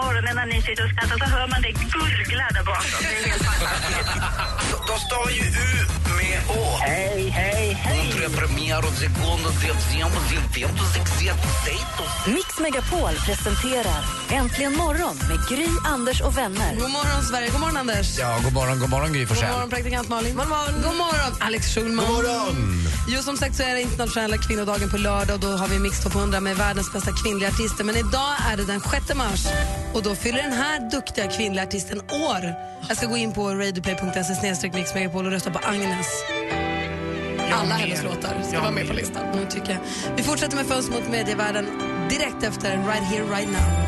morgonen när ni sitter och skrattar så hör man det gurgla där bakom. Det är helt fantastiskt. De stavar ju ut Hej, hej, hej! Till. Mix Megapol presenterar Äntligen morgon med Gry, Anders och vänner. God morgon, Sverige. God morgon, Anders. Ja, god morgon, god morgon Gry God Forssell. morgon, praktikant Malin. God morgon, god morgon Alex Schulman. God morgon. Jo, som sagt så är det internationella kvinnodagen på lördag och då har vi Mix Top 100 med världens bästa kvinnliga artister. Men idag är det den 6 mars och då fyller den här duktiga kvinnliga artisten år. Jag ska gå in på radioplay.se snedstreck Mix Megapol och rösta på Agnes. Alla hennes låtar ska vara med på listan. Mm, tycker jag. Vi fortsätter med Fönster mot medievärlden direkt efter Right here, right now.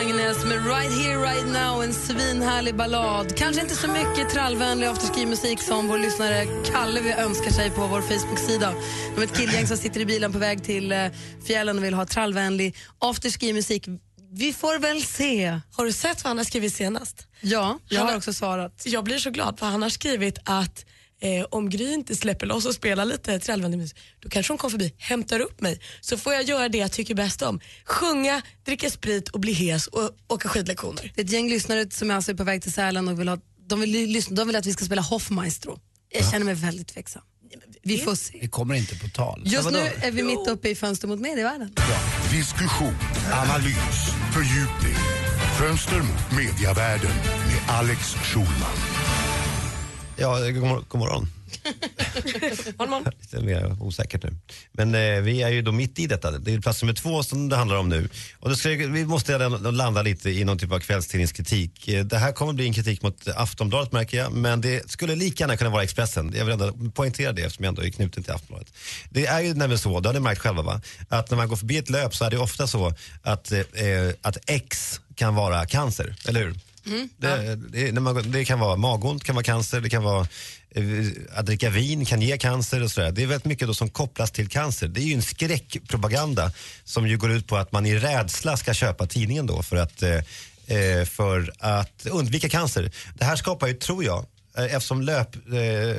Agnes med Right here, right now, en svinhärlig ballad. Kanske inte så mycket trallvänlig afterski-musik som vår lyssnare Kalle vi önskar sig på vår Facebook-sida. De är ett killgäng som sitter i bilen på väg till eh, fjällen och vill ha trallvänlig afterski-musik. Vi får väl se. Har du sett vad han har skrivit senast? Ja, jag Han har har- också svarat. Jag blir så glad för han har skrivit att eh, om Gry inte släpper loss och spelar lite trallvänlig då kanske hon kommer förbi, hämtar upp mig så får jag göra det jag tycker bäst om. Sjunga, dricka sprit och bli hes och åka skidlektioner. Det är ett gäng lyssnare som alltså är på väg till Sälen och vill, ha, de vill, lyssna, de vill att vi ska spela Hoffmaestro. Jag känner mig väldigt tveksam. Vi får se. Det kommer inte på tal. Just nu är vi mitt uppe i Fönster mot medievärlden. Diskussion, analys, fördjupning. Fönster mot mediavärlden med Alex Schulman. Ja, god, mor- god morgon. Lite mer osäkert nu. Men eh, vi är ju då mitt i detta. Det är plats nummer två som det handlar om nu. Och då ska, vi måste landa lite i någon typ av kvällstidningskritik. Eh, Det här kommer bli en kritik mot Aftonbladet märker jag, men det skulle lika gärna kunna vara Expressen. Jag vill ändå poängtera det eftersom jag ändå är knuten till Aftonbladet. Det är ju nämligen så, det har ni märkt själva va, att när man går förbi ett löp så är det ofta så att, eh, eh, att X kan vara cancer, eller hur? Det, det, när man, det kan vara magont, kan vara cancer, det kan vara eh, att dricka vin kan ge cancer och sådär. Det är väldigt mycket då som kopplas till cancer. Det är ju en skräckpropaganda som ju går ut på att man i rädsla ska köpa tidningen då för att, eh, eh, för att undvika cancer. Det här skapar ju, tror jag, eh, eftersom löp, eh,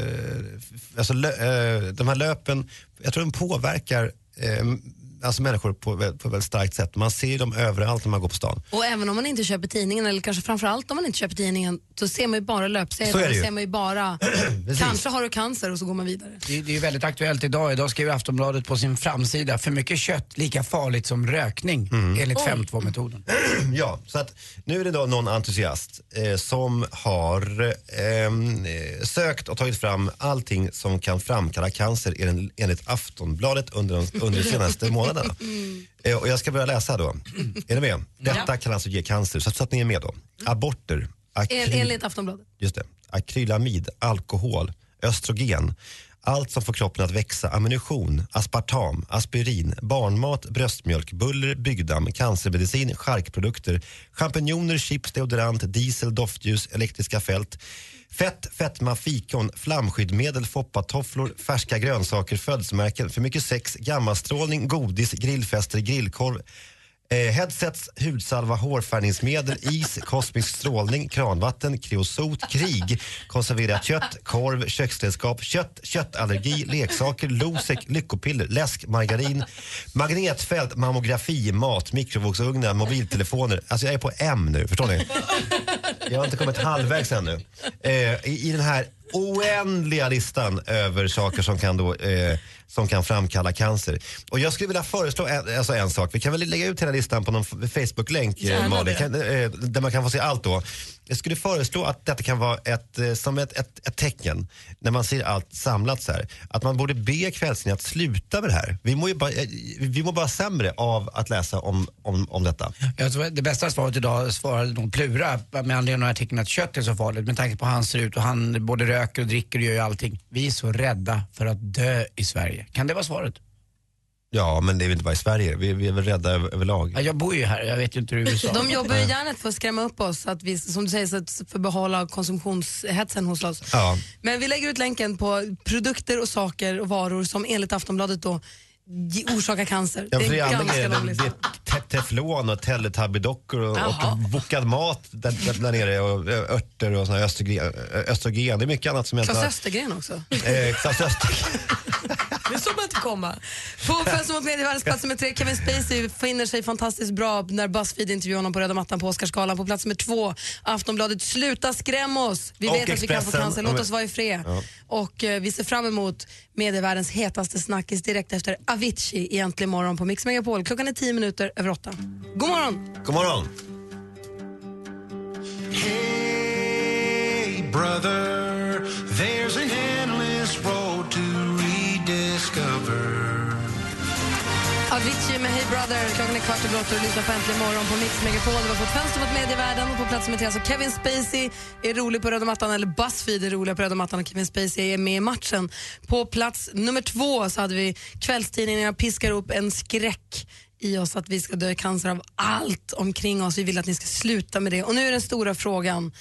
alltså lö, eh, de här löpen, jag tror de påverkar alltså människor på, på ett väldigt starkt sätt. Man ser ju dem överallt när man går på stan. Och även om man inte köper tidningen, eller kanske framförallt om man inte köper tidningen, så ser man ju bara Så är löpsedlar, ju. ser man ju bara kanske har du cancer och så går man vidare. Det, det är ju väldigt aktuellt idag. Idag skriver Aftonbladet på sin framsida, för mycket kött lika farligt som rökning enligt 5.2-metoden. Ja, så att nu är det då någon entusiast eh, som har ehm, eh, sökt och tagit fram allting som kan framkalla cancer en- enligt Aftonbladet under de, under de senaste månaderna. Eh, och jag ska börja läsa då. Är ni med? Detta kan alltså ge cancer, så, så att ni är med då. Aborter, En, akryl, enligt Aftonbladet. just det, akrylamid, alkohol, östrogen, allt som får kroppen att växa, ammunition, aspartam, aspirin, barnmat, bröstmjölk, buller, byggdamm, cancermedicin, charkprodukter, champinjoner, chips, deodorant, diesel, doftljus, elektriska fält, fett, fetma, fikon, flamskyddmedel, foppatofflor, färska grönsaker, födelsemärken, för mycket sex, gammastrålning, godis, grillfester, grillkorv, Eh, headsets, hudsalva, hårfärgningsmedel, is, kosmisk strålning, kranvatten, kreosot, krig, konserverat kött, korv, köksredskap, kött, köttallergi, leksaker, Losec, lyckopiller, läsk, margarin, magnetfält, mammografi, mat, mikrovågsugnar, mobiltelefoner. Alltså jag är på M nu, förstår ni? Jag har inte kommit halvvägs ännu. Eh, i, I den här oändliga listan över saker som kan, då, eh, som kan framkalla cancer. Och jag skulle vilja föreslå en, alltså en sak. Vi kan väl lägga ut hela listan på någon Facebook-länk, eh, Malin, kan, eh, där man kan få se allt då. Jag skulle föreslå att detta kan vara ett, eh, som ett, ett, ett tecken när man ser allt samlat så här. Att man borde be kvällstidningarna att sluta med det här. Vi mår ju bara, eh, vi mår bara sämre av att läsa om, om, om detta. Jag tror det bästa svaret idag svarade nog Plura med anledning av artikeln att kött är så farligt med tanke på hur han ser ut och han både röker och dricker och gör ju allting. Vi är så rädda för att dö i Sverige. Kan det vara svaret? Ja, men det är väl inte bara i Sverige. Vi, vi är väl rädda över, överlag. Ja, jag bor ju här, jag vet ju inte hur USA. De jobbar ju gärna för att skrämma upp oss, så att vi, som du säger, så att för att behålla konsumtionshetsen hos oss. Ja. Men vi lägger ut länken på produkter och saker och varor som enligt Aftonbladet då orsakar cancer. Ja, för det det är är, andra ganska lång det är te- teflon och teletubbydockor och, Jaha. och bokad mat där, där, där nere och ö, örter och såna östrogen, östrogen. Det är mycket annat som jag inte Klas har... Östergren också. Eh, Klas Östergren. Det såg man inte komma. På Fönster mot medievärldens plats nummer tre, Kevin Spacey finner sig fantastiskt bra när Buzzfeed intervjuar honom på röda mattan på Oscarsgalan. På plats nummer två, Aftonbladet, sluta skräm oss. Vi Och vet att vi kan få Expressen. cancer, låt oss vara i fred. Ja. Och eh, vi ser fram emot medievärldens hetaste snackis direkt efter Avicii i Äntligen morgon på Mix Megapol. Klockan är tio minuter över åtta. God morgon! God morgon. Hey, brother, Brother. Klockan är kvart över åtta och du lyssnar på Äntligen morgon på Mix Megapol. Det var på ett fönster mot medievärlden och på plats med tre. så Kevin Spacey är rolig på röda mattan, eller Buzzfeed är roliga på röda mattan och Kevin Spacey är med i matchen. På plats nummer två så hade vi kvällstidningarna piskar upp en skräck i oss att vi ska dö i cancer av allt omkring oss. Vi vill att ni ska sluta med det. Och nu är den stora frågan.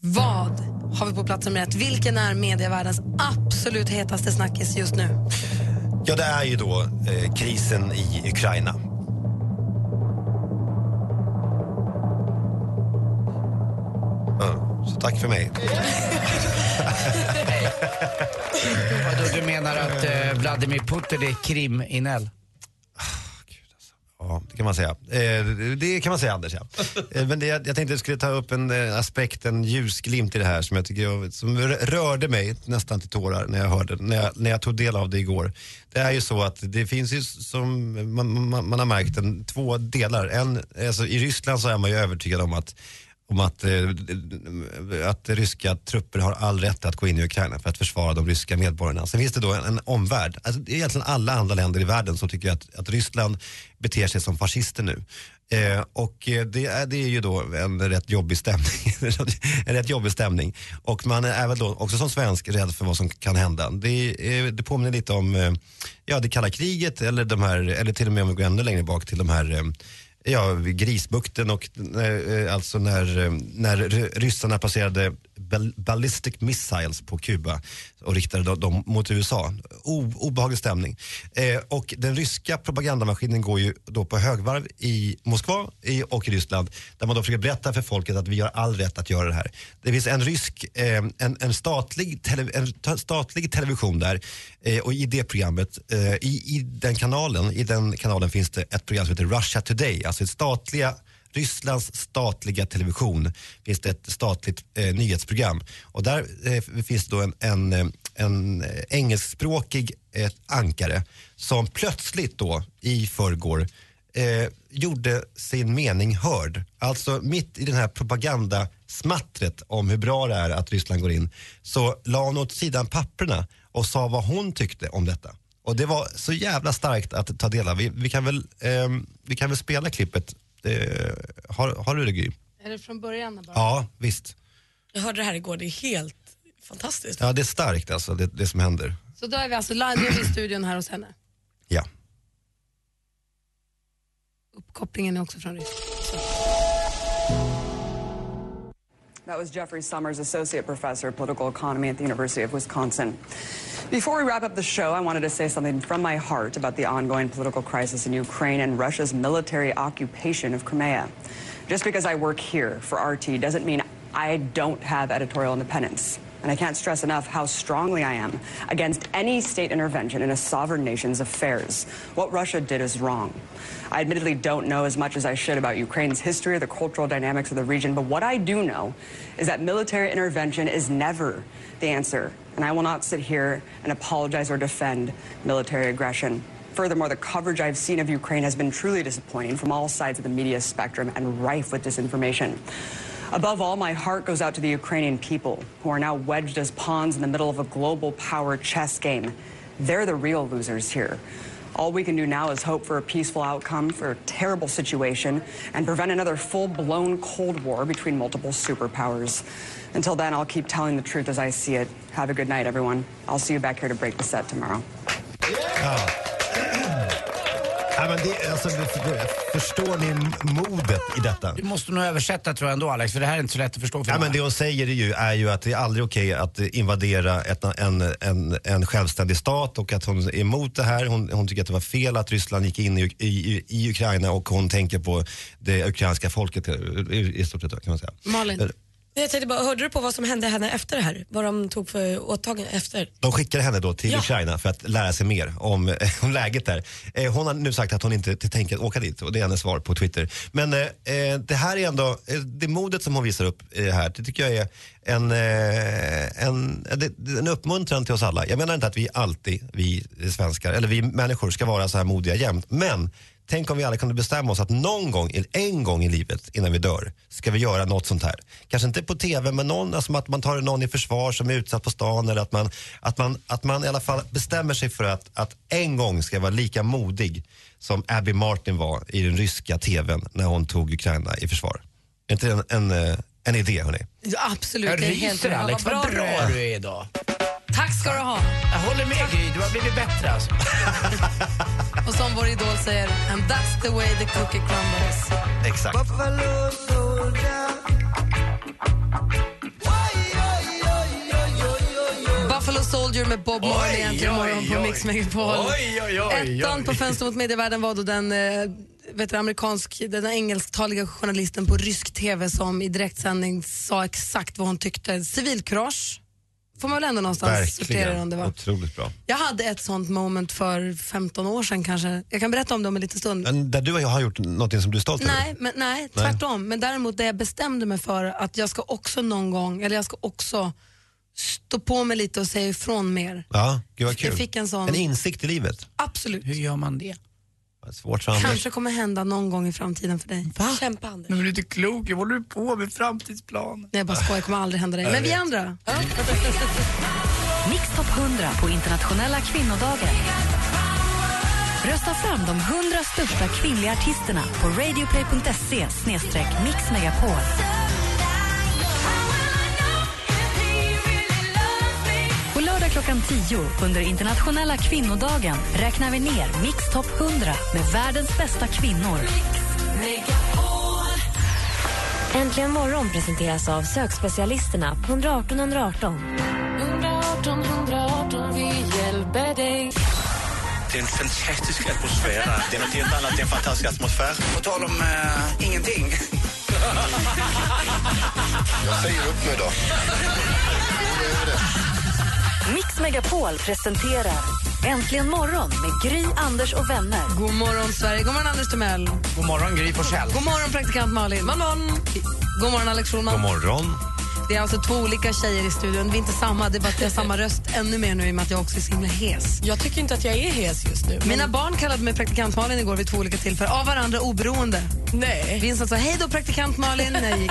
Vad har vi på plats nummer ett? Vilken är medievärldens absolut hetaste snackis just nu? Ja, det är ju då eh, krisen i Ukraina. Ja, så tack för mig. Vadå, du menar att eh, Vladimir Putin är kriminell? Det kan man säga. Eh, det kan man säga Anders, ja. Eh, men det, jag tänkte att jag skulle ta upp en eh, aspekt, en ljusglimt i det här som jag tycker jag, som rö- rörde mig nästan till tårar när jag hörde, när jag, när jag tog del av det igår. Det är ju så att det finns ju som man, man, man har märkt en, två delar. En, alltså, I Ryssland så är man ju övertygad om att om att, eh, att ryska trupper har all rätt att gå in i Ukraina för att försvara de ryska medborgarna. Sen finns det då en, en omvärld, alltså, det är egentligen alla andra länder i världen som tycker att, att Ryssland beter sig som fascister nu. Eh, och eh, det är, det är ju då en rätt jobbig stämning. en rätt jobbig stämning. Och man är väl då också som svensk rädd för vad som kan hända. Det, eh, det påminner lite om eh, ja, det kalla kriget eller, de här, eller till och med om vi går ännu längre bak till de här eh, Ja, vid Grisbukten och eh, alltså när, eh, när ryssarna passerade ballistic missiles på Kuba och riktade dem- mot USA. O, obehaglig stämning. Eh, och den ryska propagandamaskinen går ju då på högvarv i Moskva i, och i Ryssland där man då försöker berätta för folket att vi har all rätt att göra det här. Det finns en rysk, eh, en, en, statlig tele, en ta- statlig television där Eh, och i det programmet, eh, i, i den kanalen, i den kanalen finns det ett program som heter Russia Today, alltså ett statliga Rysslands statliga television finns det ett statligt eh, nyhetsprogram och där eh, finns det då en, en, eh, en engelskspråkig eh, ankare som plötsligt då i förrgår eh, gjorde sin mening hörd. Alltså mitt i den här propagandasmattret om hur bra det är att Ryssland går in så la hon åt sidan papperna och sa vad hon tyckte om detta. Och det var så jävla starkt att ta del av. Vi, vi, kan, väl, ehm, vi kan väl spela klippet. Eh, har, har du det Gry? Är det från början? Bara? Ja, visst. Jag hörde det här igår, det är helt fantastiskt. Ja, det är starkt alltså, det, det som händer. Så då är vi alltså live, i studion här hos henne. Ja. Uppkopplingen är också från Ryssland. That was Jeffrey Summers, Associate Professor of Political Economy at the University of Wisconsin. Before we wrap up the show, I wanted to say something from my heart about the ongoing political crisis in Ukraine and Russia's military occupation of Crimea. Just because I work here for RT doesn't mean I don't have editorial independence. And I can't stress enough how strongly I am against any state intervention in a sovereign nation's affairs. What Russia did is wrong. I admittedly don't know as much as I should about Ukraine's history or the cultural dynamics of the region, but what I do know is that military intervention is never the answer. And I will not sit here and apologize or defend military aggression. Furthermore, the coverage I've seen of Ukraine has been truly disappointing from all sides of the media spectrum and rife with disinformation. Above all, my heart goes out to the Ukrainian people who are now wedged as pawns in the middle of a global power chess game. They're the real losers here. All we can do now is hope for a peaceful outcome for a terrible situation and prevent another full blown Cold War between multiple superpowers. Until then, I'll keep telling the truth as I see it. Have a good night, everyone. I'll see you back here to break the set tomorrow. Ja, men det, alltså, för- förstår ni modet i detta? Du måste nog översätta tror jag ändå Alex, för det här är inte så lätt att förstå för Ja, men det hon säger är ju, är ju att det är aldrig okej att invadera ett, en, en, en självständig stat och att hon är emot det här. Hon, hon tycker att det var fel att Ryssland gick in i, i, i Ukraina och hon tänker på det ukrainska folket i, i stort sett kan man säga. Malin. Jag tänkte bara, hörde du på vad som hände henne efter det här? Vad de tog för åtagande efter? De skickade henne då till Ja. Ukraina för att lära sig mer om, om läget där. Eh, hon har nu sagt att hon inte tänker åka dit och det är hennes svar på Twitter. Men eh, eh, det här är ändå, eh, det modet som hon visar upp eh, här, det tycker jag är en, eh, en, en uppmuntran till oss alla. Jag menar inte att vi alltid, vi svenskar, eller vi människor ska vara så här modiga jämt. Men Tänk om vi alla kunde bestämma oss att någon gång, en gång i livet innan vi dör, ska vi göra något sånt här. Kanske inte på TV, men någon, alltså att man tar någon i försvar som är utsatt på stan eller att man, att man, att man i alla fall bestämmer sig för att, att en gång ska vara lika modig som Abby Martin var i den ryska TVn när hon tog Ukraina i försvar. Är inte det en, en, eh, en idé, hörni? Ja, absolut, Jag ryser. Alex, vad bra du är idag. Tack ska du ha. Jag håller med Gry, du har blivit bättre alltså. Och som vår idol säger, and that's the way the cookie crumbles. Exakt. Buffalo Soldier med Bob Marley oj, morgon på. Mix Megapol. Ettan på Fönster mot medievärlden var då den eh, vet du, amerikansk, den engelsktaliga journalisten på rysk TV som i direktsändning sa exakt vad hon tyckte. Civilkurage får man väl ändå någonstans sortera det om det var. Otroligt bra. Jag hade ett sånt moment för 15 år sedan kanske. Jag kan berätta om det om en liten stund. Men där du har gjort något som du är stolt över? Nej, men, nej, tvärtom. Men däremot där jag bestämde mig för att jag ska också någon gång, eller jag ska också stå på mig lite och säga ifrån mer. Ja, gud vad kul. Jag fick en sån- En insikt i livet. Absolut. Hur gör man det? Svårt för Anders. Kanske kommer hända någon gång i framtiden för dig. Va? Kämpa Anders. Men du är inte klok, vad håller du på med framtidsplan? Nej, jag bara skojar, det kommer aldrig hända dig. Jag Men vi andra? Mix Top 100 på internationella kvinnodagen. Rösta fram de 100 största kvinnliga artisterna på radioplay.se mixmegapol. Klockan 10 under internationella kvinnodagen räknar vi ner Mix Top 100 med världens bästa kvinnor. Äntligen morgon presenteras av sökspecialisterna på 118 118. 118 118, vi hjälper dig. Det är en fantastisk atmosfär. Det är något helt annat än fantastisk atmosfär. På tal om eh, ingenting. Jag säger upp mig då. Mix Megapol presenterar Äntligen morgon med Gry, Anders och vänner. God morgon, Sverige. God morgon, Anders Timell. God morgon Gry Forssell. God morgon, praktikant Malin. God morgon, God morgon Alex Schulman. God morgon. Det är alltså två olika tjejer i studion. Vi är inte samma, det är bara att jag har samma röst ännu mer nu i och med att jag också är så himla hes. Jag tycker inte att jag är hes just nu. men- Mina barn kallade mig praktikant Malin igår vid två olika tillfällen, av varandra oberoende. Nej. Vincent sa hej då praktikant Malin när jag gick.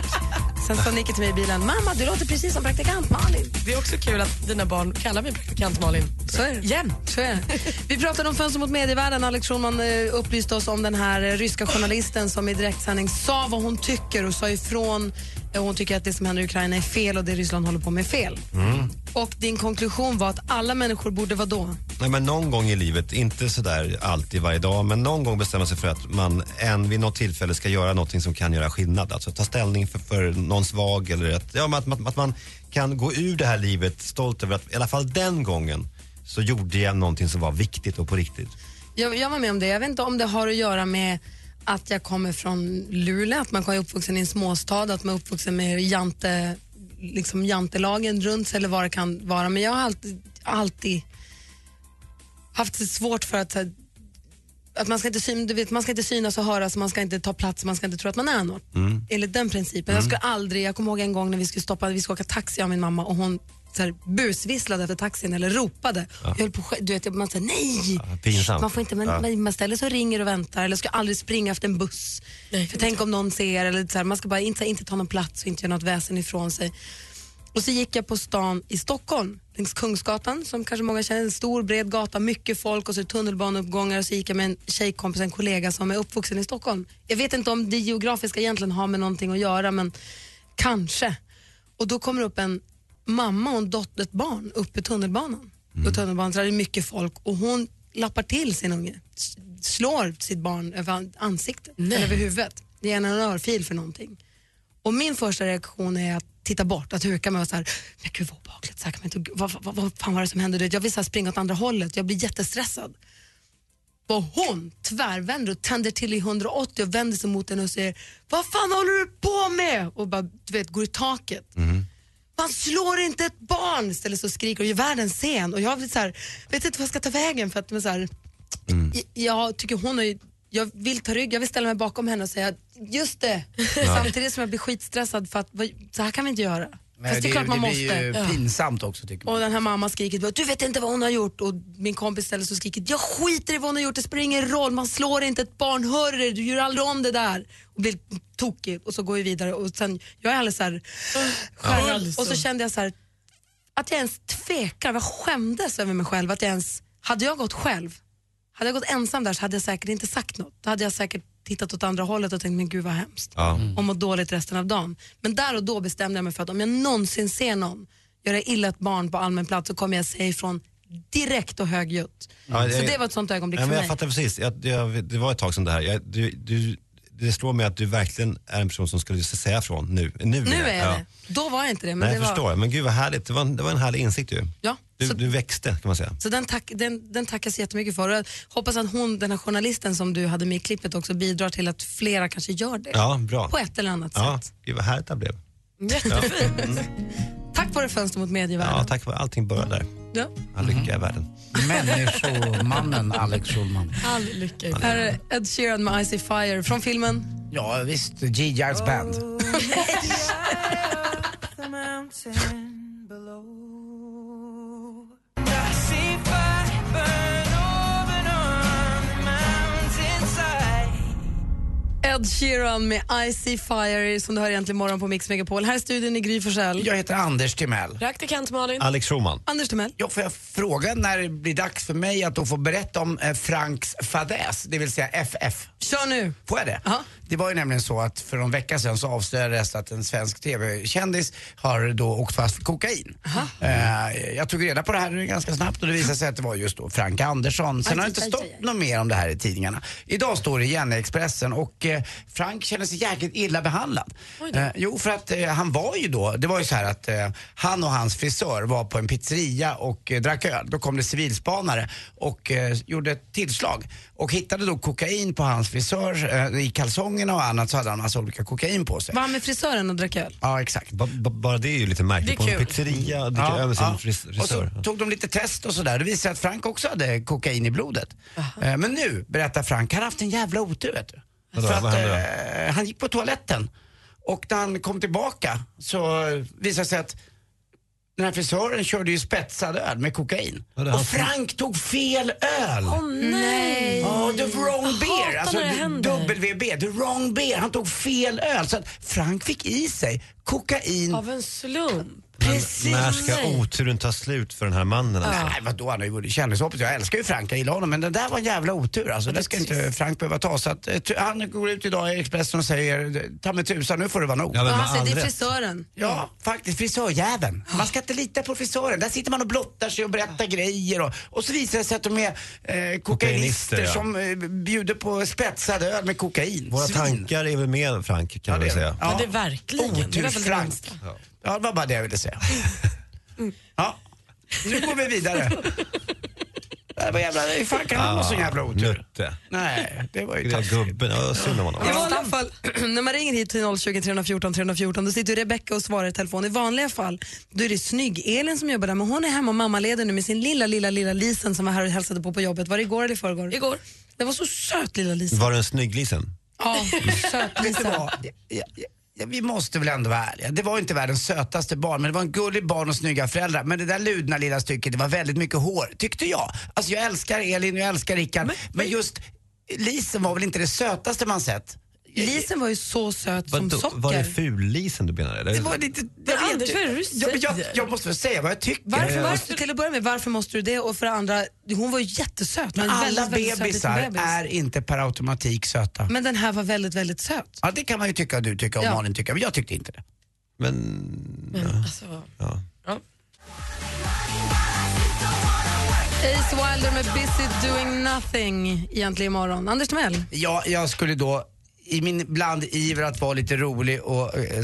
Sen sa Nicky till mig i bilen, mamma du låter precis som praktikant Malin. Det är också kul att dina barn kallar mig praktikant Malin. Så är det. Jämt. Så är det. Vi pratade om Fönster mot medievärlden. Alex Schulman eh, upplyste oss om den här eh, ryska journalisten som i direktsändning sa vad hon tycker och sa ifrån. Hon tycker att det som händer i Ukraina är fel och det Ryssland håller på med är fel. Och din konklusion var att alla människor borde vara då? Nej, men någon gång i livet, inte sådär alltid varje dag, men någon gång bestämma sig för att man en vid något tillfälle ska göra någonting som kan göra skillnad. Alltså ta ställning för, för någon svag eller att, ja, att, att, att man kan gå ur det här livet stolt över att i alla fall den gången så gjorde jag någonting som var viktigt och på riktigt. Jag, jag var med om det. Jag vet inte om det har att göra med att jag kommer från Luleå, att man är uppvuxen i en småstad, att man är uppvuxen med jante, liksom jantelagen runt sig eller vad det kan vara. Men jag har alltid, alltid haft det svårt för att, att man, ska inte syn, du vet, man ska inte synas och höras, man ska inte ta plats, man ska inte tro att man är något. Enligt den principen. Jag skulle aldrig, jag kommer ihåg en gång när vi skulle stoppa, vi skulle åka taxi jag och min mamma och hon så här, busvisslade efter taxin eller ropade. Jag höll på, du vet, man säger nej, pinsamt. man får inte, men Ja. man, man ställer sig och ringer och väntar eller ska aldrig springa efter en buss. För tänk om någon ser eller så här, man ska bara inte, inte ta någon plats och inte göra något väsen ifrån sig. Och så gick jag på stan i Stockholm, längs Kungsgatan som kanske många känner, en stor bred gata, mycket folk och så tunnelbaneuppgångar och så gick jag med en tjejkompis, en kollega som är uppvuxen i Stockholm. Jag vet inte om det geografiska egentligen har med någonting att göra men kanske. Och då kommer upp en mamma och en ett barn upp i tunnelbanan. Och tunnelbanan så är det mycket folk och hon lappar till sin unge. Slår sitt barn över an- ansiktet eller över huvudet. Ger henne en örfil för någonting. Och min första reaktion är att titta bort, att huka mig och så här, men gud vad obehagligt, så här kan man inte, vad, vad, vad fan var det som hände? Jag vill så springa åt andra hållet, jag blir jättestressad. Och hon tvärvänder och tänder till i 180 och vänder sig mot henne och säger, vad fan håller du på med? Och bara, du vet, går i taket. Man slår inte ett barn! Istället så skriker och gör världens scen. Och jag blir så här, vet inte vad jag ska ta vägen för att men så här, jag, jag tycker hon är jag vill ta rygg, jag vill ställa mig bakom henne och säga just det. Samtidigt som jag blir skitstressad för att så här kan vi inte göra. Fast det är klart man det måste. blir ju Ja. pinsamt också tycker man. Och den här mamman skriker du vet inte vad hon har gjort. Och min kompis ställer sig och skriker, jag skiter i vad hon har gjort, det spelar ingen roll, man slår inte ett barn, hör du, du gör aldrig om det där. Och blir tokig och så går vi vidare och sen, jag är alldeles såhär, skärrad. Och så kände jag så här, att jag ens tvekar, jag skämdes över mig själv. Att jag ens, hade jag gått själv, hade jag gått ensam där så hade jag säkert inte sagt något. Då hade jag säkert tittat åt andra hållet och tänkt, men gud vad hemskt. Ja. Och mått dåligt resten av dagen. Men där och då bestämde jag mig för att om jag någonsin ser någon göra illa ett barn på allmän plats så kommer jag säga ifrån direkt och högljutt. Ja, så jag- det var ett sånt ögonblick Ja, för men jag mig. fattar precis. Jag, jag, det var ett tag sedan det här. Jag, du, du, det slår mig att du verkligen är en person som skulle säga från nu. Nu, Nu är jag ja. det. Då var jag inte det. Men Nej, det jag var, förstår. Men gud vad härligt. Det var, en- det var en härlig insikt ju. Ja, Du, så- du växte kan man säga. Så den, tack, den, den så jättemycket för. Och Jag hoppas att hon, den här journalisten som du hade med i klippet också bidrar till att flera kanske gör det. Ja, bra. På ett eller annat Ja, sätt. gud vad härligt det blev. Jättefint. Mm. Tack vare Fönster mot medievärlden. Ja, tack för allting började där. Ja. All lycka i världen. Människomannen Alex Schulman. All lycka i Här är Ed Sheeran med Icy Fire från filmen Ja visst, G-Giles band. Ed Sheeran med Icy Fire som du hör egentligen morgon på Mix Megapol. Här är studion i Gry Forssell. Jag heter Anders Timell. Praktikant Malin. Alex Schulman. Anders Timell. Ja, får jag fråga när det blir dags för mig att då få berätta om eh, Franks fadäs, det vill säga FF? Kör nu. Får jag det? Det var ju nämligen så att för någon vecka sedan så avslöjades att en svensk TV-kändis har då åkt fast för kokain. Eh, jag tog reda på det här ganska snabbt och det visade sig att det var just då Frank Andersson. Sen har det inte stått något mer om det här i tidningarna. Idag står det igen i Expressen och eh, Frank känner sig jäkligt illa behandlad. Eh, jo, för att eh, han var ju då, det var ju så här att eh, han och hans frisör var på en pizzeria och eh, drack öl. Då kom det civilspanare och eh, gjorde ett tillslag och hittade då kokain på hans frisör. Eh, I kalsongerna och annat så hade han massa olika kokain på sig. Var han med frisören och drack öl? Ja, exakt. Ba, bara det är ju lite märkligt. På en pizzeria dricka öl med sin fris- Och så frisör. tog de lite test och sådär. Det visade sig att Frank också hade kokain i blodet. Eh, Men nu, berättar Frank, han har haft en jävla otur vet du. Vadå, För att vad hände eh, han gick på toaletten och när han kom tillbaka så visade det sig att den här frisören körde ju spetsad öl med kokain. Ja, det är han Och som- Frank tog fel öl! Åh nej. Ja, the wrong beer. Alltså när det händer. WB, the wrong beer. Han tog fel öl. Så att Frank fick i sig kokain. Av en slump. Precis. När ska oturen ta slut för den här mannen? Alltså? Nej, vadå, han har ju vunnit kändishoppet. Jag älskar ju Frank, jag gillar honom. Men det där var en jävla otur alltså. Det ska inte Frank behöva ta. Så att, eh, han går ut idag i Expressen och säger, ta mig tusan, nu får det vara nog. Ja, men Ja, han säger, all det är frisören. Ja, faktiskt frisörjäveln. Man ska inte lita på frisören. Där sitter man och blottar sig och berättar grejer och, och så visar det sig att de är eh, kokainister Kokainister, ja. som eh, bjuder på spetsad öl med kokain. Våra Svin. tankar är väl med Frank kan Ja, det är säga. det. Ja. Men det är verkligen. Det var det. Ja, det var bara det jag ville säga. Ja, nu går vi vidare. Det var jävla, hur fan kan han vara så jävla otur? Nutte. Nej, det var ju taskigt. gubben, ja, synd om honom. I vanliga fall, när man ringer hit till 020 314 314 då sitter Rebecca och svarar i telefon. I vanliga fall då är det snygg-Elin som jobbar där men hon är hemma och mammaleder nu med sin lilla, lilla, lilla Lisen som var här och hälsade på på jobbet. Var det igår eller i förrgår? Igår. Det var så söt lilla Lisen. Var den snygg Lisen? Ja, söt Vet du vad? Ja, vi måste väl ändå vara ärliga. Det var inte världens sötaste barn, men det var en gullig barn och snygga föräldrar. Men det där ludna lilla stycket, det var väldigt mycket hår, tyckte jag. Alltså jag älskar Elin och jag älskar Rickard, men, just Lisen var väl inte det sötaste man sett. Lisen var ju så söt som Vadå, socker. var det ful-Lisen du menade? Eller? Det var lite... Men Anders, vad är det du Ja, men jag, säger? jag måste väl säga vad jag tycker. Varför, varför, till att börja med, varför måste du det? Och för det andra, hon var ju jättesöt. Men en alla väldigt, väldigt söt bebisar bebis. är inte per automatik söta. Men den här var väldigt, väldigt söt. Ja, det kan man ju tycka och du tycker och Ja. Malin tycker, men jag tyckte inte det. Men... Men, alltså, Ja. ja. Ace Wilder med Busy Doing Nothing egentligen imorgon. Anders Timell? Ja, jag skulle då i min bland iver att vara lite rolig och eh,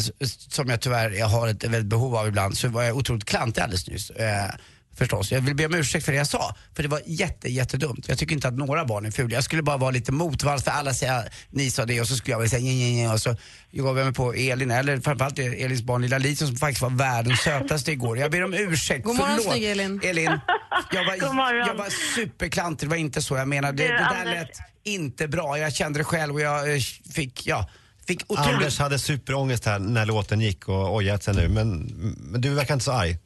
som jag tyvärr jag har ett väldigt behov av ibland så var jag otroligt klantig alldeles nyss. Eh, förstås. Jag vill be om ursäkt för det jag sa. För det var jätte, jättedumt. Jag tycker inte att några barn är fula. Jag skulle bara vara lite motvalls för alla säger ni sa det och så skulle jag väl säga nj, nj, nj, och så gav jag mig på Elin, eller framförallt Elins barn lilla Lisen som faktiskt var världens sötaste igår. Jag ber om ursäkt. God morgon, Förlåt. snygg Elin. Elin, jag var, jag var superklantig, det var inte så jag menade. Det, det där lät inte bra. Jag kände det själv och jag eh, fick, ja, fick otroligt... Anders hade superångest här när låten gick och ojat sig nu, men, men du verkar inte så arg.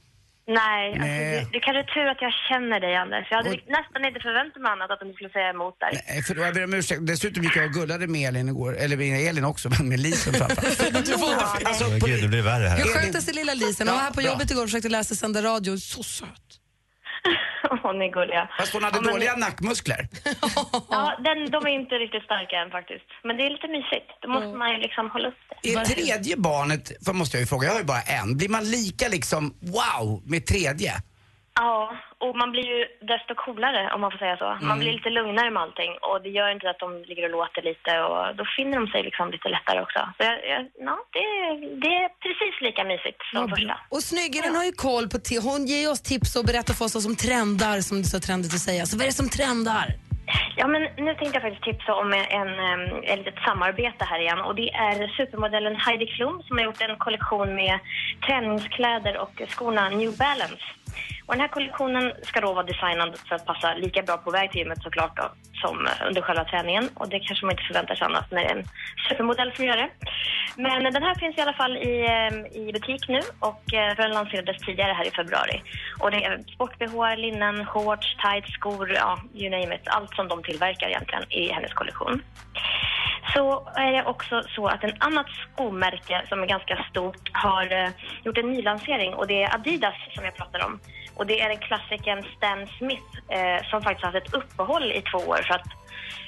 Nej, alltså, Nej. det, det kanske är tur att jag känner dig Anders. Jag hade nästan inte förväntat mig annat att du skulle säga emot där. Nej, för då jag ber om ursäkt. Dessutom gick jag och gullade med Elin igår, eller med Elin också, men med Lisen framförallt. alltså, Men på, gud, det blir värre här. Hur skötte sig lilla Lisen? Hon var här på jobbet igår och försökte lära sig sända radio. Så söt. Åh, ni är gulliga. fast hon hade Ja, men- dåliga nackmuskler. Ja, den, de är inte riktigt starka än faktiskt. Men det är lite mysigt. Då måste man ju liksom hålla upp det. Är tredje barnet, för måste jag ju fråga, jag har ju bara en, blir man lika liksom wow med tredje? Ja, och man blir ju desto coolare om man får säga så. Man Mm. blir lite lugnare med allting och det gör inte att de ligger och låter lite och då finner de sig liksom lite lättare också. Så jag, jag, ja, det, det är precis lika mysigt som första. Och Snyggen har ju koll på Hon ger oss tips och berättar för oss vad som trendar, som det är så trendigt att säga. Så vad är det som trendar? Ja, men nu tänkte jag faktiskt tipsa om en, en, ett litet samarbete här igen. Och det är supermodellen Heidi Klum som har gjort en kollektion med träningskläder och skorna New Balance. Och den här kollektionen ska då vara designad för att passa lika bra på väg till gymmet såklart då, som eh, under själva träningen. Och det kanske man inte förväntar sig annat när det är en supermodell som gör det. Men eh, den här finns i alla fall i, eh, i butik nu och den lanserades tidigare här i februari. Och det är sport-bh, linnen, shorts, tights, skor, ja, you name it. Allt som de tillverkar egentligen i hennes kollektion. Så är det också så att en annat skomärke som är ganska stort har gjort en nylansering och det är Adidas som jag pratar om. Och det är en klassikern Stan Smith eh, som faktiskt har haft ett uppehåll i två år för att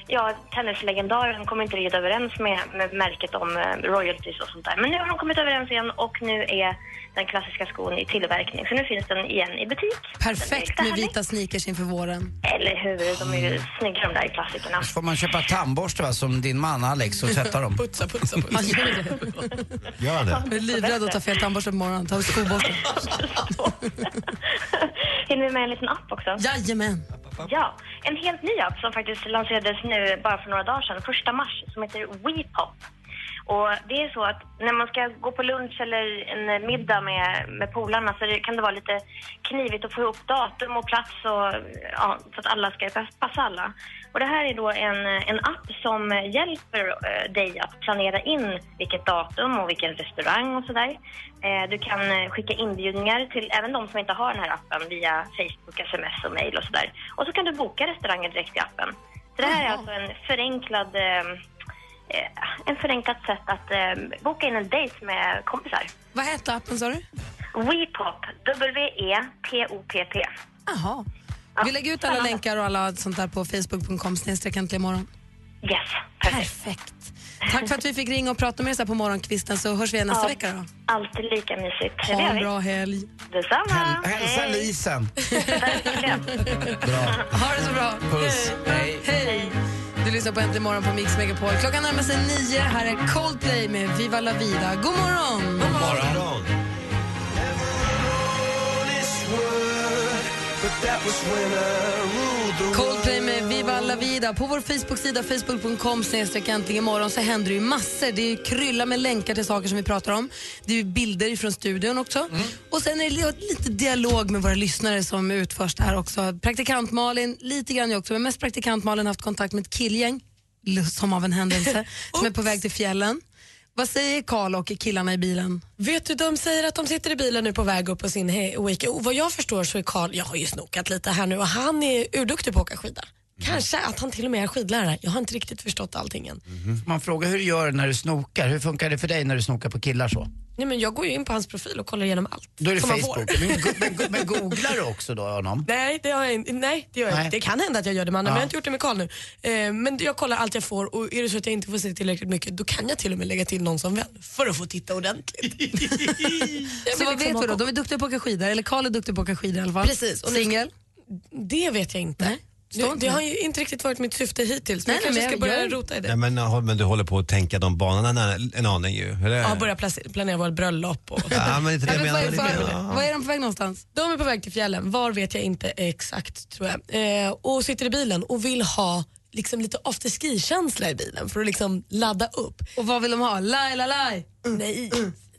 ja, tennislegendaren kom inte riktigt överens med, med märket om eh, royalties och sånt där. Men nu har de kommit överens igen och nu är den klassiska skon i tillverkning. Så nu finns den igen i butik. Perfekt med vita sneakers inför våren. Eller hur? De är ju snygga de där klassikerna. Så får man köpa tandborste va, som din man Alex och tvätta dem. Putsa, putsa, putsa. Gör det. Gör det? Jag är livrädd att ta fel tandborste på morgonen. Ta skoborsten. Hinner vi med en liten app också? Jajamän. Ja, en helt ny app som faktiskt lanserades nu bara för några dagar sedan, första mars, som heter WePop. Och det är så att när man ska gå på lunch eller en middag med, med polarna så det, kan det vara lite knivigt att få ihop datum och plats och, ja, så att alla ska pass- passa alla. Och det här är då en, en app som hjälper eh, dig att planera in vilket datum och vilken restaurang och sådär. Eh, du kan eh, skicka inbjudningar till även de som inte har den här appen via Facebook, sms och mail och sådär. Och så kan du boka restauranger direkt i appen. Så det här är alltså en förenklad en förenklat sätt att eh, boka in en dejt med kompisar. Vad hette appen sa du? WePop, W-E-P-O-P-P. Jaha. Vi lägger ut alla länkar och alla sånt där på facebook.com snedstreck äntligen morgon. Yes, perfekt. Tack för att vi fick ringa och prata med er så här på morgonkvisten så hörs vi igen nästa Ja, vecka då. Alltid lika mysigt. Det Ha en bra helg. Detsamma. Häl- hälsa Hej. Lisen. Verkligen. Ha det så bra. Puss. Hej. Hej. Du lyssnar på Äntligen morgon på Mix Megapol. Klockan närmar sig nio. Här är Coldplay med Viva la vida. God morgon! God morgon. God morgon. Coldplay med Viva la vida. På vår Facebook-sida facebook.com imorgon så händer det ju massor. Det är ju kryllar med länkar till saker som vi pratar om. Det är bilder från studion också. Och sen är det lite dialog med våra lyssnare som utförs där också. Praktikant Malin, lite grann jag också, men mest praktikant Malin har haft kontakt med ett killgäng, som av en händelse, som är på väg till fjällen. Vad säger Karl och killarna i bilen? Vet du, de säger att de sitter i bilen nu på väg upp på sin he- weekend. Och vad jag förstår så är Karl, jag har ju snokat lite här nu och han är urduktig på att åka skidor. Kanske att han till och med är skidlärare. Jag har inte riktigt förstått allting än. Man frågar hur du gör när du snokar. Hur funkar det för dig när du snokar på killar så? Nej, men jag går ju in på hans profil och kollar igenom allt. Då är det som man Facebook. Men, go- men, go- men googlar du också då honom? Nej, det, har jag, inte- nej, det gör jag Nej. inte. Det kan hända att jag gör det med andra, Ja. men jag har inte gjort det med Karl nu. Eh, men jag kollar allt jag får och är det så att jag inte får se tillräckligt mycket då kan jag till och med lägga till någon som vän för att få titta ordentligt. Jag Så vill vad liksom vet ha vi då? koll. De är duktiga på att åka skidor, eller Karl är duktig på att åka skidor i alla fall. Precis. Och nu- Singel? Det vet jag inte. Det, det har ju inte riktigt varit mitt syfte hittills. Nej, Nej, jag nej, kanske men ska jag- börja jag- rota i det. Ja, men, ja, men du håller på att tänka de banorna en, en aning ju. Eller? Ja, börja planera vårt bröllop. Och... Ja, men inte det Ja, jag men vad, är, ja. de på väg någonstans? De är på väg till fjällen. Var vet jag inte exakt tror jag. Eh, och sitter i bilen och vill ha liksom lite afterski-känsla i bilen för att liksom ladda upp. Och vad vill de ha? Laj, laj, laj. Nej,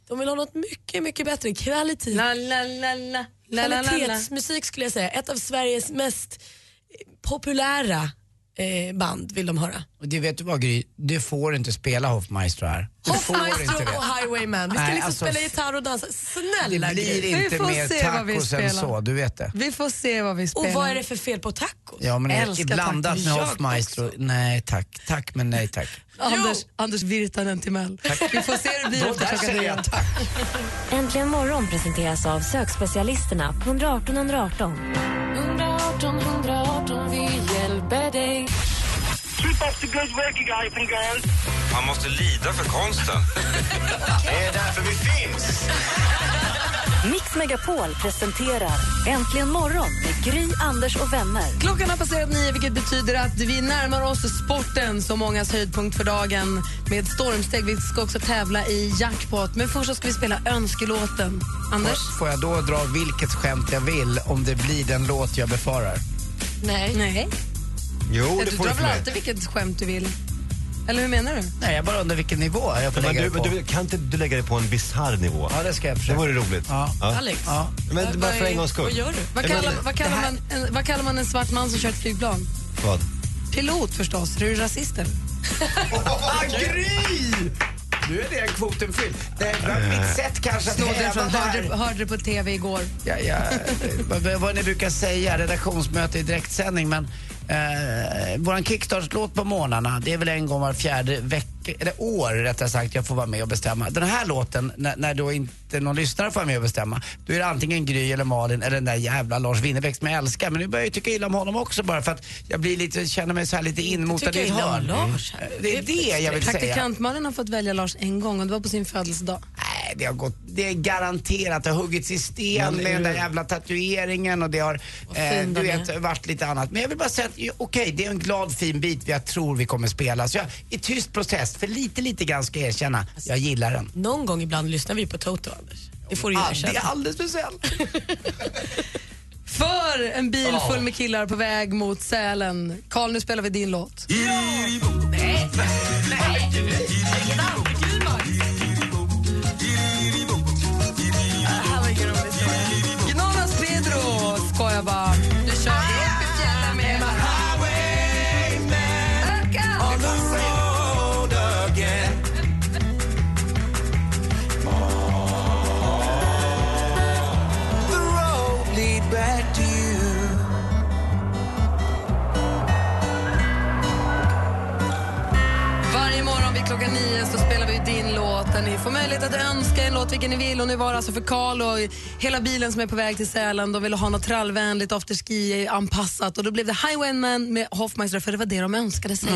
de vill ha något mycket, mycket bättre. Kvalitet. La, la, la, la. La, la, la, la. Kvalitetsmusik skulle jag säga. Ett av Sveriges mest populära eh, band vill de höra. Och det vet du vad Gry, du får inte spela Hoffmaestro här. Hoffmaestro och Highwayman. Vi ska Nej, liksom alltså, spela gitarr och dansa. Snälla Det blir Gry. Vi inte får mer se vad vi tacos än spelar. så, du vet det. Vi får se vad vi spelar. Och vad är det för fel på tacos? Ja men Älskar blandat tacos. med Hoffmaestro, nej tack, tack men nej tack. Anders, Anders Virtanen Timell. Vi får se hur det blir Då efter där klockan säger jag tack. Äntligen morgon presenteras av sökspecialisterna på 118 118. 118 118, Keep up the good work you guys and girls. Man måste lida för konsten. Det är därför vi finns. Mix Megapol presenterar Äntligen morgon med Gry, Anders och vänner. Klockan har passerat nio vilket betyder att vi närmar oss sporten som mångas höjdpunkt för dagen med stormsteg. Vi ska också tävla i jackpot. Men först ska vi spela önskelåten. Anders? Får jag då dra vilket skämt jag vill om det blir den låt jag befarar? Nej. Nej. Jo, det du får drar väl alltid vilket skämt du vill? Eller hur menar du? Nej, jag bara undrar vilken nivå jag får Men lägga du, det på. du, kan inte du lägga det på en bisarr nivå? Ja, det ska jag Det försöka. vore roligt. Ja. Alex, Ja. Men bara för en gångs skull. vad gör du? Vad Ja, men- kallar, vad, kallar man en, vad kallar man en svart man som kör ett flygplan? Vad? Pilot förstås. Är du rasist eller? Gry! Nu är det kvoten fylld. Det var mitt sätt kanske att den häva från, det hörde, hörde det på TV igår. Ja, ja, vad, vad ni brukar säga, redaktionsmöte i direktsändning, men eh, våran kickstart-låt på morgnarna, det är väl en gång var fjärde vecka, eller år rättare sagt, jag får vara med och bestämma. Den här låten, när, när då inte någon lyssnare får vara med och bestämma, då är det antingen Gry eller Malin eller den där jävla Lars Winnerbäck som jag älskar. Men nu börjar jag tycka illa om honom också bara för att jag blir lite, känner mig så här lite inmotad i ett hörn. Lars här. Det är det jag vill säga. Praktikantmannen har fått välja Lars en gång och det var på sin födelsedag. Nej, det har gått, det är garanterat, det har huggits i sten med den där jävla tatueringen och det har, eh, du vet, varit lite annat. Men jag vill bara säga att, ja, okej, det är en glad fin bit jag tror vi kommer spela. Så jag, i tyst protest, för lite, lite grann ska jag erkänna, jag gillar den. Någon gång ibland lyssnar vi på Toto, Anders. Det får du ju Ah, det är alldeles speciellt. För en bil full med killar på väg mot Sälen. Karl, nu spelar vi din låt. Gnanas där ni får möjlighet att önska en låt vilken ni vill. Och nu var det alltså för Karl och hela bilen som är på väg till Sälen. De ville ha något trallvänligt afterski-anpassat och då blev det Highwayman med Hoffmeister för det var det de önskade sig.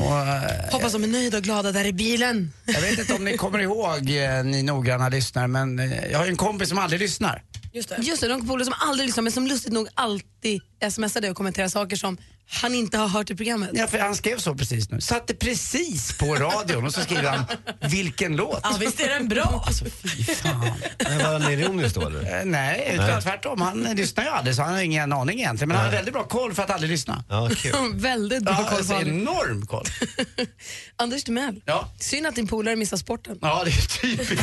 Och, eh, Hoppas de är nöjda och glada där i bilen. jag vet inte om ni kommer ihåg, eh, ni noggranna lyssnare, men eh, jag har ju en kompis som aldrig lyssnar. Just det. Just det, de polare som aldrig lyssnar men som lustigt nog alltid smsar dig och kommenterar saker som han inte har hört i programmet. Ja, för han skrev så precis nu. Satte precis på radion och så skriver han, vilken låt? Ja, visst är den bra? Alltså, Fy fan. Men var han ironisk då eller? Eh, Nej, utan tvärtom. Han lyssnar ju aldrig så han har ingen aning egentligen. Men han har väldigt bra koll för att aldrig lyssna. Ja, kul. Väldigt bra Ja, koll alltså, på honom. enorm koll. Anders Timell, Ja. synd att din polare missar sporten. Ja, det är typiskt.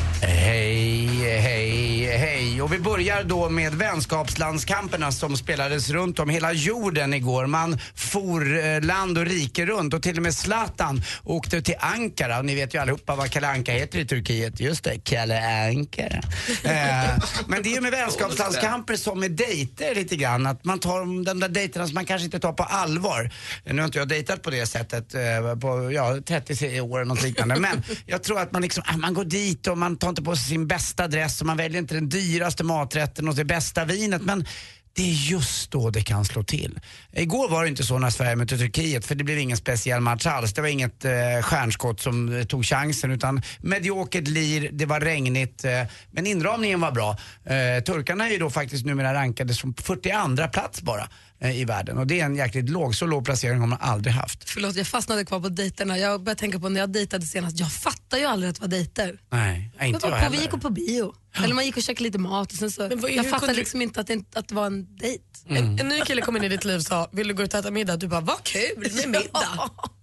Hej, hej, hej. Och vi börjar då med vänskapslandskamperna som spelades runt om hela jorden igår. Man for eh, land och rike runt och till och med Zlatan åkte till Ankara. Och ni vet ju allihopa vad Kalle Anka heter i Turkiet. Just det, Kalle Ankara. eh, men det är ju med vänskapslandskamper som med dejter lite grann. Att man tar de där dejterna som man kanske inte tar på allvar. Nu har inte jag dejtat på det sättet eh, på ja, 30 år eller något liknande. Men jag tror att man liksom, ah, man går dit och man tar inte på sig sin bästa dress och man väljer inte den dyraste maträtten och det bästa vinet. Men det är just då det kan slå till. Igår var det inte så när Sverige mötte Turkiet för det blev ingen speciell match alls. Det var inget eh, stjärnskott som eh, tog chansen utan mediokert lir, det var regnigt eh, men inramningen var bra. Eh, turkarna är ju då faktiskt numera rankade som 42 plats bara i världen och det är en jäkligt låg, så låg placering har man aldrig haft. Förlåt, jag fastnade kvar på dejterna. Jag började tänka på när jag dejtade senast. Jag fattar ju aldrig att det var dejter. Nej, Jag inte var jag på, vi heller. gick på bio. Eller man gick och käkade lite mat. Och sen så, Men vad- jag fattar kunde du- liksom inte att det, att det var en dejt. Mm. En, en ny kille kom in i ditt liv och sa, vill du gå ut och äta middag? Du bara, vad kul med middag.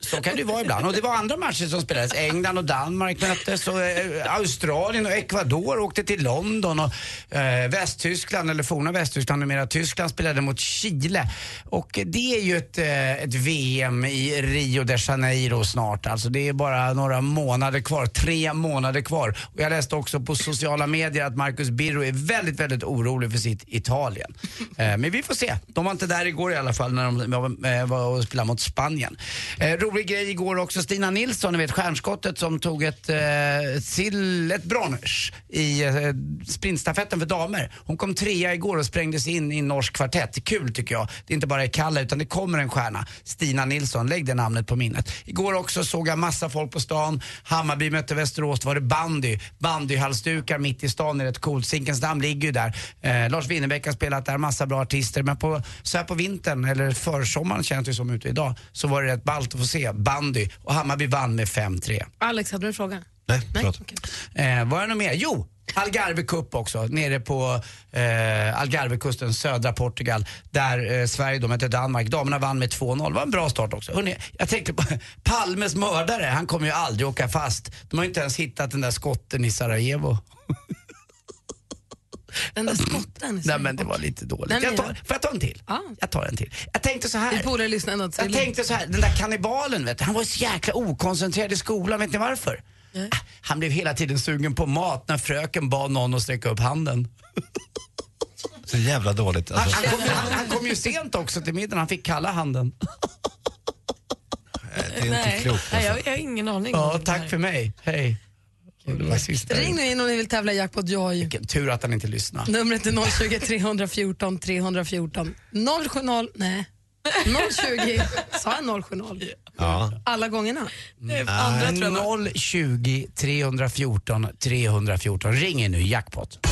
Så kan det ju vara ibland. Och det var andra matcher som spelades. England och Danmark möttes och eh, Australien och Ecuador åkte till London och eh, Västtyskland, eller forna Västtyskland, numera Tyskland, spelade mot Chile. Och det är ju ett, eh, ett VM i Rio de Janeiro snart. Alltså det är bara några månader kvar, tre månader kvar. Och jag läste också på sociala medier att Marcus Birro är väldigt, väldigt orolig för sitt Italien. Eh, men vi får se. De var inte där igår i alla fall när de var eh, och spelade mot Spanien. Eh, rolig grej igår också, Stina Nilsson, ni vet stjärnskottet som tog ett, eh, sill, ett brons i eh, sprintstafetten för damer. Hon kom trea igår och sprängdes in i en norsk kvartett. Kul tycker jag. Det är inte bara i Kalla utan det kommer en stjärna. Stina Nilsson, lägg det namnet på minnet. Igår också såg jag massa folk på stan. Hammarby mötte Västerås, då var det bandy. Bandyhalsdukar mitt i stan är rätt coolt. Zinkensdamm ligger ju där. Eh, Lars Winnerbäck har spelat där, massa bra artister. Men på, så här på vintern, eller försommaren känns det som ute idag, så var det rätt ballt att få se bandy. Och Hammarby vann med 5-3. Alex, hade du en fråga? Nej, förlåt. Eh, var det något mer? Jo! Algarve Cup också, nere på eh, Algarvekusten, södra Portugal, där eh, Sverige då mötte Danmark. Damerna vann med 2-0. Det var en bra start också. Hörrni, jag tänkte på Palmes mördare, han kommer ju aldrig åka fast. De har ju inte ens hittat den där skotten i Sarajevo. Den där skotten. Nej men det var lite dåligt. Nej, men Jag tar, får jag ta en till? Jag tar en till. Jag tänkte så här. Polare lyssnar ändå Jag tänkte så här, den där kannibalen vet du, han var så jäkla okoncentrerad i skolan, vet ni varför? Ah, Han blev hela tiden sugen på mat när fröken bad någon att sträcka upp handen. Så jävla dåligt. Han, Alltså. han, kom, han, han kom ju sent också till middagen, han fick kalla handen. Det är inte klokt. Nej, Alltså. jag, jag har ingen aning. Ja, om det tack för mig. Hej. Och det var sista. Ring nu in om ni vill tävla i Jackpot Joy. Vilken tur att han inte lyssnade. Numret är 020 314 314. 070, nej. 020, sa jag 070? Ja. Alla gångerna? Andra tror jag 020 314 314. Ring in nu, jackpot.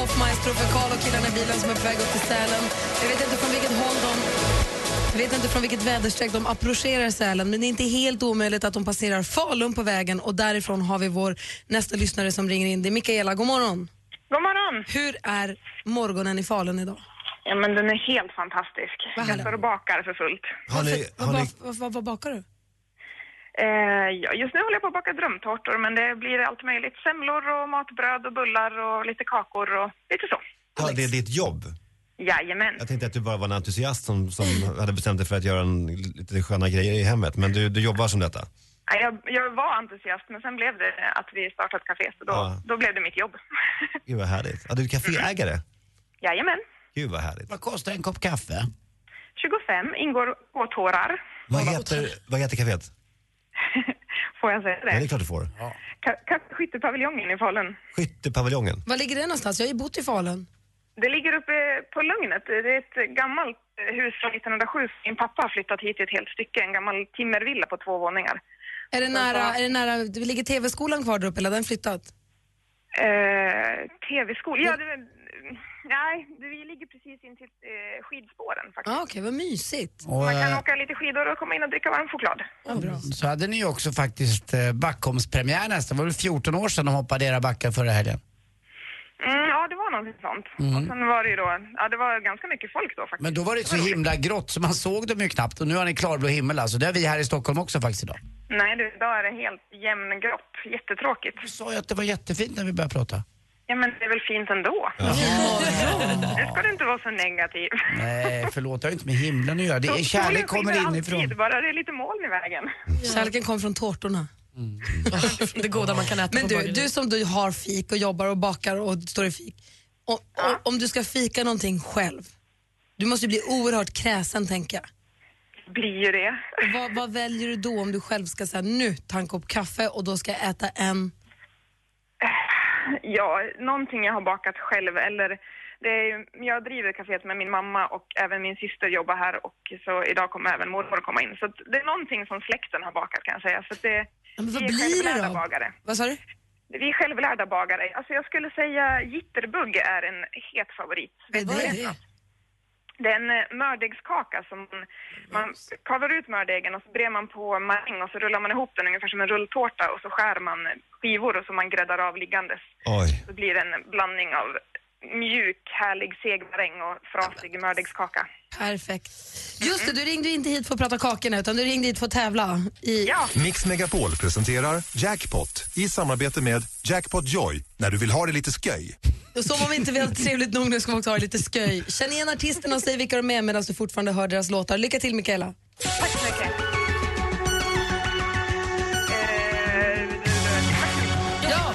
Hoffmaestro för Karl och killarna i bilen som är på väg upp till Sälen. Jag vet inte från vilket håll de jag vet inte från vilket väderstreck de approcherar Sälen men det är inte helt omöjligt att de passerar Falun på vägen och därifrån har vi vår nästa lyssnare som ringer in. Det är Mikaela, god morgon. God morgon. Hur är morgonen i Falun idag? Ja, men den är helt fantastisk. Jag står och bakar för fullt. Har ni, har ni, vad, vad, vad bakar du? Eh, ja, just nu håller jag på att baka drömtårtor, men det blir allt möjligt. Semlor och matbröd och bullar och lite kakor och lite så. ja, det är ditt jobb? Jajamän. Jag tänkte att du bara var en entusiast som, som hade bestämt dig för att göra en, lite sköna grejer i hemmet. Men du, du jobbar som detta? Ja, Jag, jag var entusiast, men sen blev det att vi startade ett café, så då, Ja. då blev det mitt jobb. Gud vad härligt. Ja, du är kaféägare? Jajamän. Gud vad härligt. Vad kostar en kopp kaffe? 25 ingår åtårar. Vad heter, vad heter kaféet? Får jag säga Ja, det är det? klart du får. Ka- Skyttepaviljongen i Falun. Skyttepaviljongen. Var ligger det någonstans? Jag har ju bott i Falun. Det ligger uppe på Lugnet. Det är ett gammalt eh, hus från 1907. Min pappa har flyttat hit i ett helt stycke, en gammal timmervilla på två våningar. Är det nära, är det nära det ligger TV-skolan kvar där uppe eller har den flyttat? Eh, TV-skola? Ja, det, nej, det, vi ligger precis intill eh, skidspåren faktiskt. Ah, Okej, vad mysigt. Och, Man kan eh, åka lite skidor och komma in och dricka varm choklad. Så hade ni ju också faktiskt eh, Backholmspremiär nästan. Det var väl 14 år sedan de hoppade era backar förra helgen. Mm, ja, det var någonting sånt. Mm. Och sen var det ju då, ja det var ganska mycket folk då faktiskt. Men då var det så himla grått så man såg dem ju knappt och nu har ni klarblå himmel alltså. Det har vi här i Stockholm också faktiskt idag. Nej, du, idag är det helt jämngrått. Jättetråkigt. Du sa ju att det var jättefint när vi började prata. Ja, men det är väl fint ändå? Nu ska du inte vara så negativ. Nej, förlåt, det har inte med himlen att göra. Det är, kärlek kommer alltid, inifrån. Bara det är lite moln i vägen. Kärleken kom från tårtorna. Det goda man kan äta Men du, du som du har fik och jobbar och bakar och står i fik. Om, om, om du ska fika någonting själv, du måste ju bli oerhört kräsen tänker jag. Blir ju det. Och vad, vad väljer du då om du själv ska säga nu ta en kopp kaffe och då ska jag äta en... Ja, någonting jag har bakat själv eller det är, jag driver kaféet med min mamma och även min syster jobbar här och så idag kommer även mormor komma in. Så det är någonting som släkten har bakat kan jag säga. Så det, men vad vi är blir det självlärda då? bagare. Vad sa du? Vi är självlärda bagare. Alltså jag skulle säga jitterbugg är en het favorit. Vet Vad är det? Det är en eh, mördegskaka som man, man kavar ut mördegen och så brer man på maräng och så rullar man ihop den ungefär som en rulltårta och så skär man skivor och så man gräddar av liggandes. Oj. Så blir det en blandning av mjuk, härlig seg maräng och frasig mördegskaka. Perfekt. Just det, du ringde inte hit för att prata kakorna utan du ringde hit för att tävla. I... Mix Megapol presenterar Jackpot i samarbete med Jackpot Joy när du vill ha det lite sköj. Och som om inte vi hade trevligt nog nu ska vi också ha lite sköj. Känn igen artisterna och säg vilka de är medan du fortfarande hör deras låtar. Lycka till Mikaela. Tack så mycket. Ja!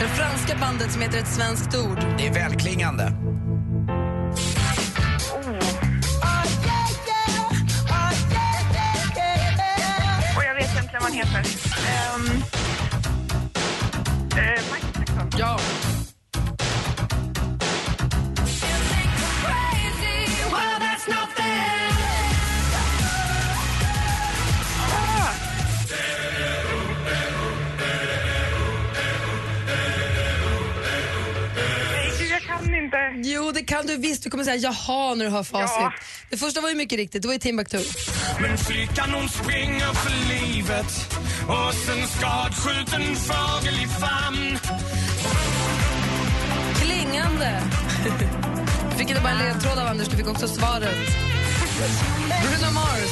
Det franska bandet som heter ett svenskt ord. Det är välklingande. Och jag vet egentligen vad han heter. Um, uh, Mike Jackson. Ja. Det kan du visst. Du kommer säga jaha när du hör facit. Ja. Det första var ju mycket riktigt, det var ju Timbuktu. Men flickan hon springer för livet och sen skadskjuten fågel i famn Klingande. Du fick inte bara en ledtråd av Anders, du fick också svaret. Bruno Mars.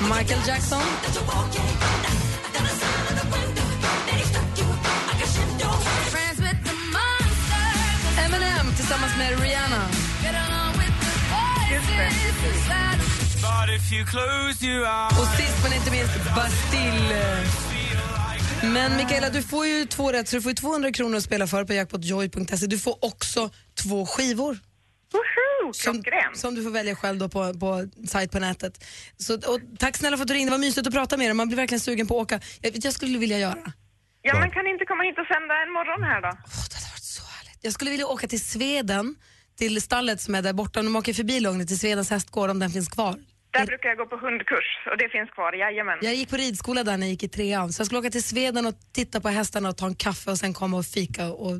Michael Jackson. Tillsammans med Rihanna. Det. Och sist men inte minst Bastille. Men Mikaela, du får ju två rätt så du får ju 200 kronor att spela för på jackpotjoy.se. Du får också två skivor. Woho! Som, som du får välja själv då på, på sajt på nätet. Så, och tack snälla för att du ringde, det var mysigt att prata med dig. Man blir verkligen sugen på att åka. Jag, jag skulle vilja göra. Ja, men kan ni inte komma hit och sända en morgon här då? Jag skulle vilja åka till Sveden, till stallet som är där borta. De åker förbi Lugnet till Svedens hästgård om den finns kvar. Där brukar jag gå på hundkurs och det finns kvar, jajamän. Jag gick på ridskola där när jag gick i trean, så jag skulle åka till Sveden och titta på hästarna och ta en kaffe och sen komma och fika. Och,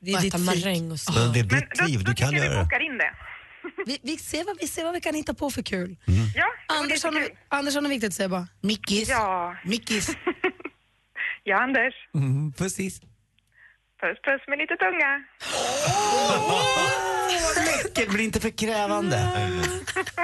det är Och ditt maräng och så. Men det är ditt liv, du kan göra det. in det. Vi, vi, ser vad, vi ser vad vi kan hitta på för kul. Ja, Anders, har något, Anders har något viktigt att säga bara. Mickis. Ja. Mickis. Ja, Anders. Mm, precis. Puss, puss med lite tunga. Det blir inte för krävande.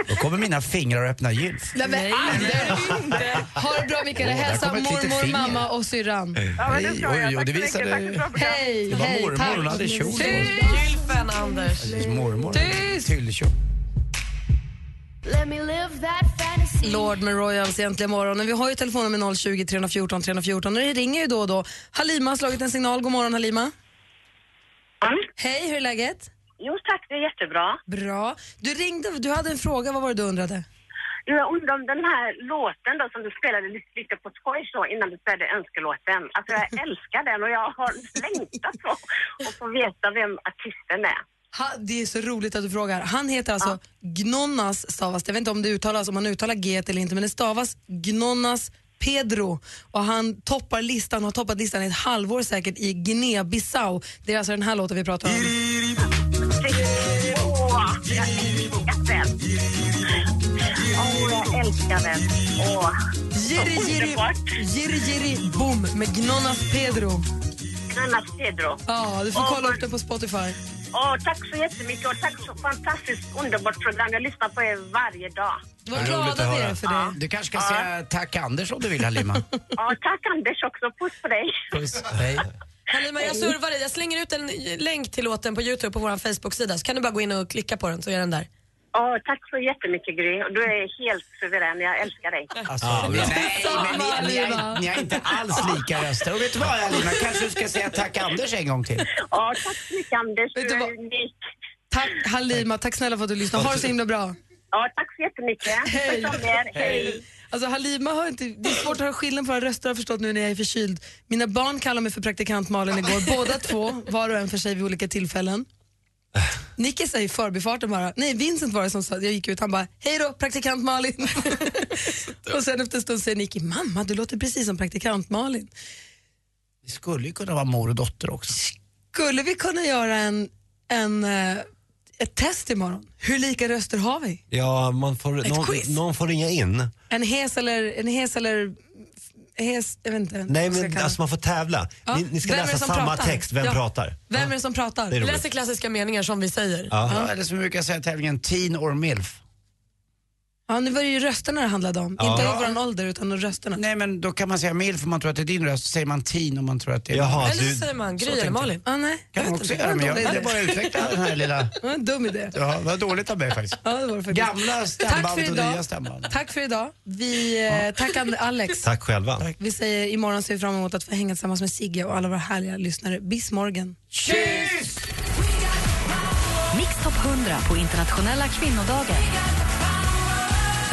Då kommer mina fingrar att öppna gylf. Nej, men Anders! Ha det bra Mikael, hälsa kom ett litet mormor, finger. mamma och syrran. Ja, men det ska Oj, jag. oj, Tack det så mycket. visade- Tack för ett bra program. Hej, Det var hej, mormor, hon hade kjol på. Gylfen, Anders. Mormor. Tyst! Tyllkjol. Lord med Royals egentligen morgon. Vi har ju telefonnummer 020 314 314 och det ringer ju då och då. Halima har slagit en signal. God morgon Halima. Hej, hur är läget? Jo tack, det är jättebra. Bra. Du ringde, du hade en fråga, vad var det du undrade? Jag undrar om den här låten då som du spelade lite, lite på skoj så innan du spelade önskelåten. Alltså jag älskar den och jag har längtat på att få veta vem artisten är. Ha, det är så roligt att du frågar. Han heter alltså Gnonnas stavas. Jag vet inte om det uttalas, om man uttalar G eller inte, men det stavas Gnonnas Pedro och han toppar listan, har toppat listan i ett halvår säkert i Guinea-Bissau. Det är alltså den här låten vi pratar om. Åh, jag älskar den. Åh, jag älskar den. Åh, Jiri, jiri, jiri, jiri, boom med Gnonnas Pedro. Gnonnas Pedro. Ja, du får kolla upp den på Spotify. Tack så jättemycket och tack så fantastiskt underbart program. Jag lyssnar på er varje dag. Vad glada vi är för det. Du kanske ska säga tack Anders om du vill Halima. Ja, tack Anders också. Puss på dig. Puss. Hej. Halima, jag servar dig. Jag slänger ut en länk till låten på Youtube på vår Facebook-sida så kan du bara gå in och klicka på den så är den där. Ja, tack så jättemycket Gry. Du är helt suverän. Jag älskar dig. Alltså, nej, men ni, ni, har, ni har inte alls lika röster. Och vet du vad Alina, kanske du ska säga tack Anders en gång till. Ja, tack så mycket Anders. Du är unik. Tack Halima, tack snälla för att du lyssnade. Ha det så himla bra. Ja, tack så jättemycket. Hej. Hej. Alltså Halima har inte, det är svårt att höra skillnad på våra röster har jag förstått nu när jag är förkyld. Mina barn kallade mig för praktikant Malin igår, båda två, var och en för sig vid olika tillfällen. Nicke säger i förbifarten bara, nej Vincent var det som sa, jag gick ut, han bara, hej då praktikant Malin. och sen efter en stund säger Nicky, mamma du låter precis som praktikant Malin. Det skulle ju kunna vara mor och dotter också. Skulle vi kunna göra en, en, eh, ett test imorgon? Hur lika röster har vi? Ja, man får, någon, någon får ringa in. En hes eller, en hes eller hes, jag vet inte. Nej, men alltså man får tävla. Ja. Ni, ni ska läsa samma pratar? text, vem Ja. pratar? Vem är det som pratar? Det. Läser klassiska meningar som vi säger. Ja. Eller som vi brukar säga i tävlingen, teen or milf. Ja, nu var det ju rösterna det handlade om. Ja. Inte vår ålder utan rösterna. Nej men då kan man säga milf om man tror att det är din röst, så säger man teen om man tror att det är Jaha, Eller så säger man Gry eller Malin. Ah, nej. Kan man också göra, men jag ville bara utveckla den här lilla... Det var en dum idé. Ja, det var dåligt av mig faktiskt. Ja, det var det faktiskt. Gamla Tack stämband för och idag. nya stämband. Tack för idag. Vi eh, tackar Alex. Tack själva. Vi säger imorgon ser vi fram emot att få hänga tillsammans med Sigge och alla våra härliga lyssnare. Bis morgon. Kyss! Mix Top 100 på internationella kvinnodagen.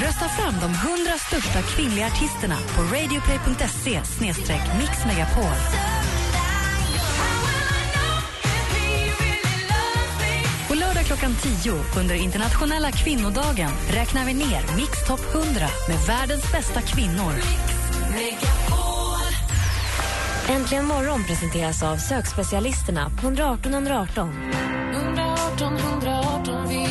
Rösta fram de 100 största kvinnliga artisterna på radioplay.se mixmegapol. På lördag klockan 10 under internationella kvinnodagen räknar vi ner Mix Top 100 med världens bästa kvinnor. Äntligen morgon presenteras av sökspecialisterna på 118 118. 118 118, vi.